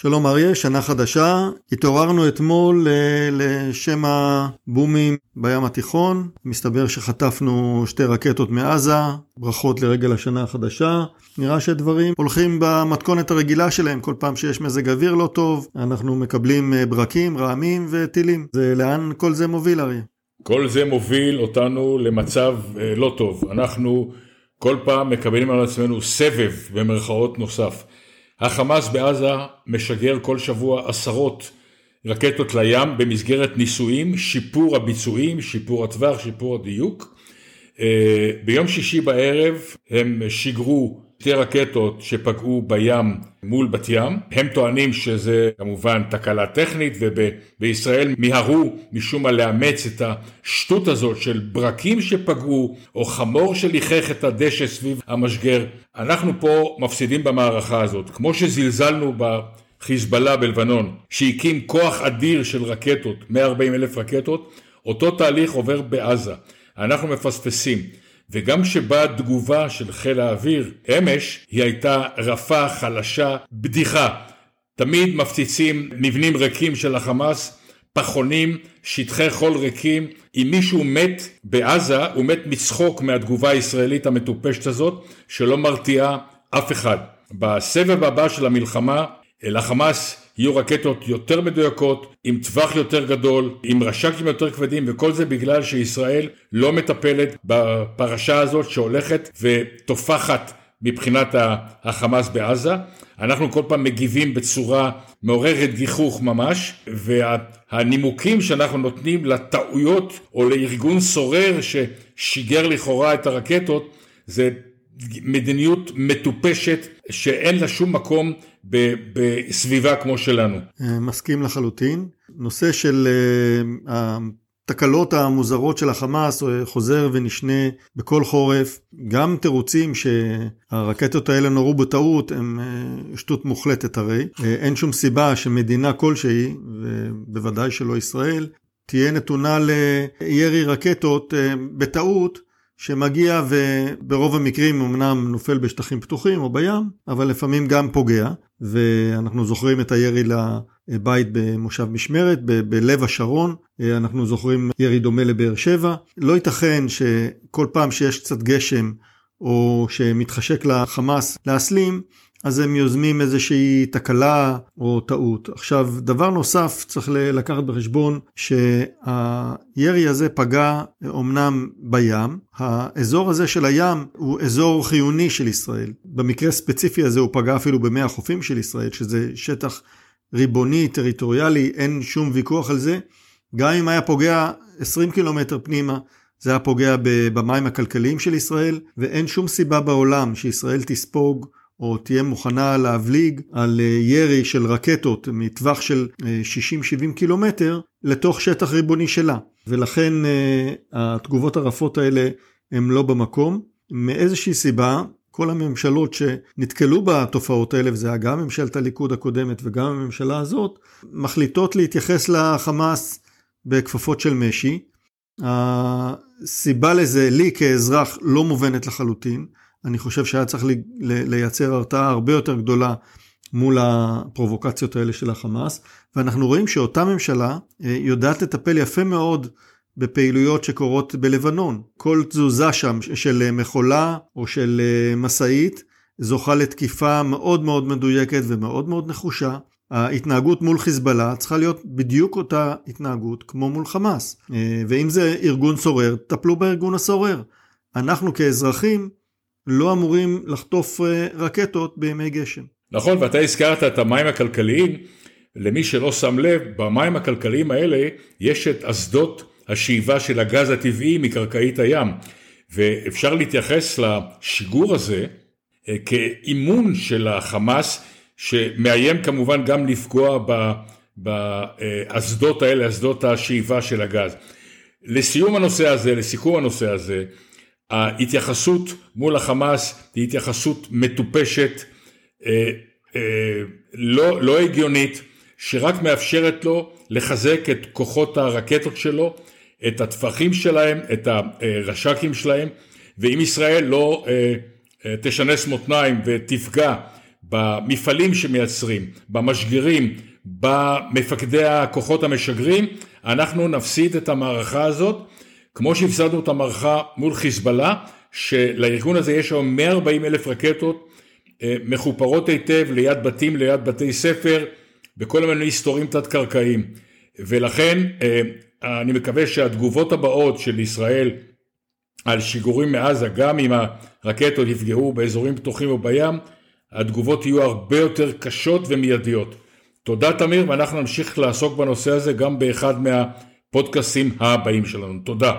שלום אריה, שנה חדשה. התעוררנו אתמול אה, לשם הבומים בים התיכון. מסתבר שחטפנו שתי רקטות מעזה. ברכות לרגל השנה החדשה. נראה שדברים הולכים במתכונת הרגילה שלהם. כל פעם שיש מזג אוויר לא טוב, אנחנו מקבלים אה, ברקים, רעמים וטילים. זה לאן כל זה מוביל אריה? כל זה מוביל אותנו למצב אה, לא טוב. אנחנו כל פעם מקבלים על עצמנו סבב במרכאות נוסף. החמאס בעזה משגר כל שבוע עשרות רקטות לים במסגרת ניסויים, שיפור הביצועים, שיפור הטווח, שיפור הדיוק. אה, ביום שישי בערב הם שיגרו שתי רקטות שפגעו בים מול בת ים. הם טוענים שזה כמובן תקלה טכנית ובישראל מיהרו משום מה לאמץ את השטות הזאת של ברקים שפגעו או חמור שליחך את הדשא סביב המשגר. אנחנו פה מפסידים במערכה הזאת. כמו שזלזלנו בחיזבאללה בלבנון שהקים כוח אדיר של רקטות, 140 אלף רקטות, אותו תהליך עובר בעזה. אנחנו מפספסים. וגם כשבאה תגובה של חיל האוויר, אמש היא הייתה רפה, חלשה, בדיחה. תמיד מפציצים מבנים ריקים של החמאס, פחונים, שטחי חול ריקים. אם מישהו מת בעזה, הוא מת מצחוק מהתגובה הישראלית המטופשת הזאת, שלא מרתיעה אף אחד. בסבב הבא של המלחמה, לחמאס יהיו רקטות יותר מדויקות, עם טווח יותר גדול, עם רש"קים יותר כבדים, וכל זה בגלל שישראל לא מטפלת בפרשה הזאת שהולכת וטופחת מבחינת החמאס בעזה. אנחנו כל פעם מגיבים בצורה מעוררת גיחוך ממש, והנימוקים שאנחנו נותנים לטעויות או לארגון סורר ששיגר לכאורה את הרקטות, זה מדיניות מטופשת שאין לה שום מקום בסביבה כמו שלנו. אה, מסכים לחלוטין. נושא של אה, התקלות המוזרות של החמאס אה, חוזר ונשנה בכל חורף. גם תירוצים שהרקטות האלה נורו בטעות הם שטות מוחלטת הרי. אין שום סיבה שמדינה כלשהי, ובוודאי שלא ישראל, תהיה נתונה לירי רקטות בטעות שמגיע וברוב המקרים אמנם נופל בשטחים פתוחים או בים, אבל לפעמים גם פוגע, ואנחנו זוכרים את הירי לבית במושב משמרת, ב- בלב השרון, אנחנו זוכרים ירי דומה לבאר שבע. לא ייתכן שכל פעם שיש קצת גשם או שמתחשק לחמאס להסלים, אז הם יוזמים איזושהי תקלה או טעות. עכשיו, דבר נוסף צריך לקחת בחשבון שהירי הזה פגע אומנם בים, האזור הזה של הים הוא אזור חיוני של ישראל. במקרה הספציפי הזה הוא פגע אפילו במי החופים של ישראל, שזה שטח ריבוני, טריטוריאלי, אין שום ויכוח על זה. גם אם היה פוגע 20 קילומטר פנימה, זה היה פוגע במים הכלכליים של ישראל, ואין שום סיבה בעולם שישראל תספוג או תהיה מוכנה להבליג על אה, ירי של רקטות מטווח של 60-70 אה, קילומטר לתוך שטח ריבוני שלה. ולכן אה, התגובות הרפות האלה הן לא במקום. מאיזושהי סיבה, כל הממשלות שנתקלו בתופעות האלה, וזה היה גם ממשלת הליכוד הקודמת וגם הממשלה הזאת, מחליטות להתייחס לחמאס בכפפות של משי. הסיבה לזה, לי כאזרח, לא מובנת לחלוטין. אני חושב שהיה צריך לייצר הרתעה הרבה יותר גדולה מול הפרובוקציות האלה של החמאס, ואנחנו רואים שאותה ממשלה אה, יודעת לטפל יפה מאוד בפעילויות שקורות בלבנון. כל תזוזה שם של מכולה או של אה, משאית זוכה לתקיפה מאוד מאוד מדויקת ומאוד מאוד נחושה. ההתנהגות מול חיזבאללה צריכה להיות בדיוק אותה התנהגות כמו מול חמאס. אה, ואם זה ארגון סורר, טפלו בארגון הסורר. אנחנו כאזרחים לא אמורים לחטוף אה, רקטות בימי גשם. נכון, ואתה הזכרת את המים הכלכליים. למי שלא שם לב, במים הכלכליים האלה יש את אסדות השאיבה של הגז הטבעי מקרקעית הים. ואפשר להתייחס לשיגור הזה אה, כאימון של החמאס, שמאיים כמובן גם לפגוע באסדות האלה, אסדות השאיבה של הגז. לסיום הנושא הזה, לסיכום הנושא הזה, ההתייחסות מול החמאס היא התייחסות מטופשת, אה, אה, לא, לא הגיונית, שרק מאפשרת לו לחזק את כוחות הרקטות שלו, את הטפחים שלהם, את הרש"קים שלהם, ואם ישראל לא אה, תשנס מותניים ותפגע במפעלים שמייצרים, במשגרים, במפקדי הכוחות המשגרים, אנחנו נפסיד את המערכה הזאת, כמו שהפסדנו את המערכה מול חיזבאללה, שלארגון הזה יש היום 140 אלף רקטות אה, מחופרות היטב ליד בתים, ליד בתי ספר, בכל מיני מסתורים תת-קרקעיים. ולכן אה, אני מקווה שהתגובות הבאות של ישראל על שיגורים מעזה, גם אם הרקטות יפגעו באזורים פתוחים או בים, התגובות יהיו הרבה יותר קשות ומיידיות. תודה תמיר, ואנחנו נמשיך לעסוק בנושא הזה גם באחד מהפודקאסים הבאים שלנו. תודה.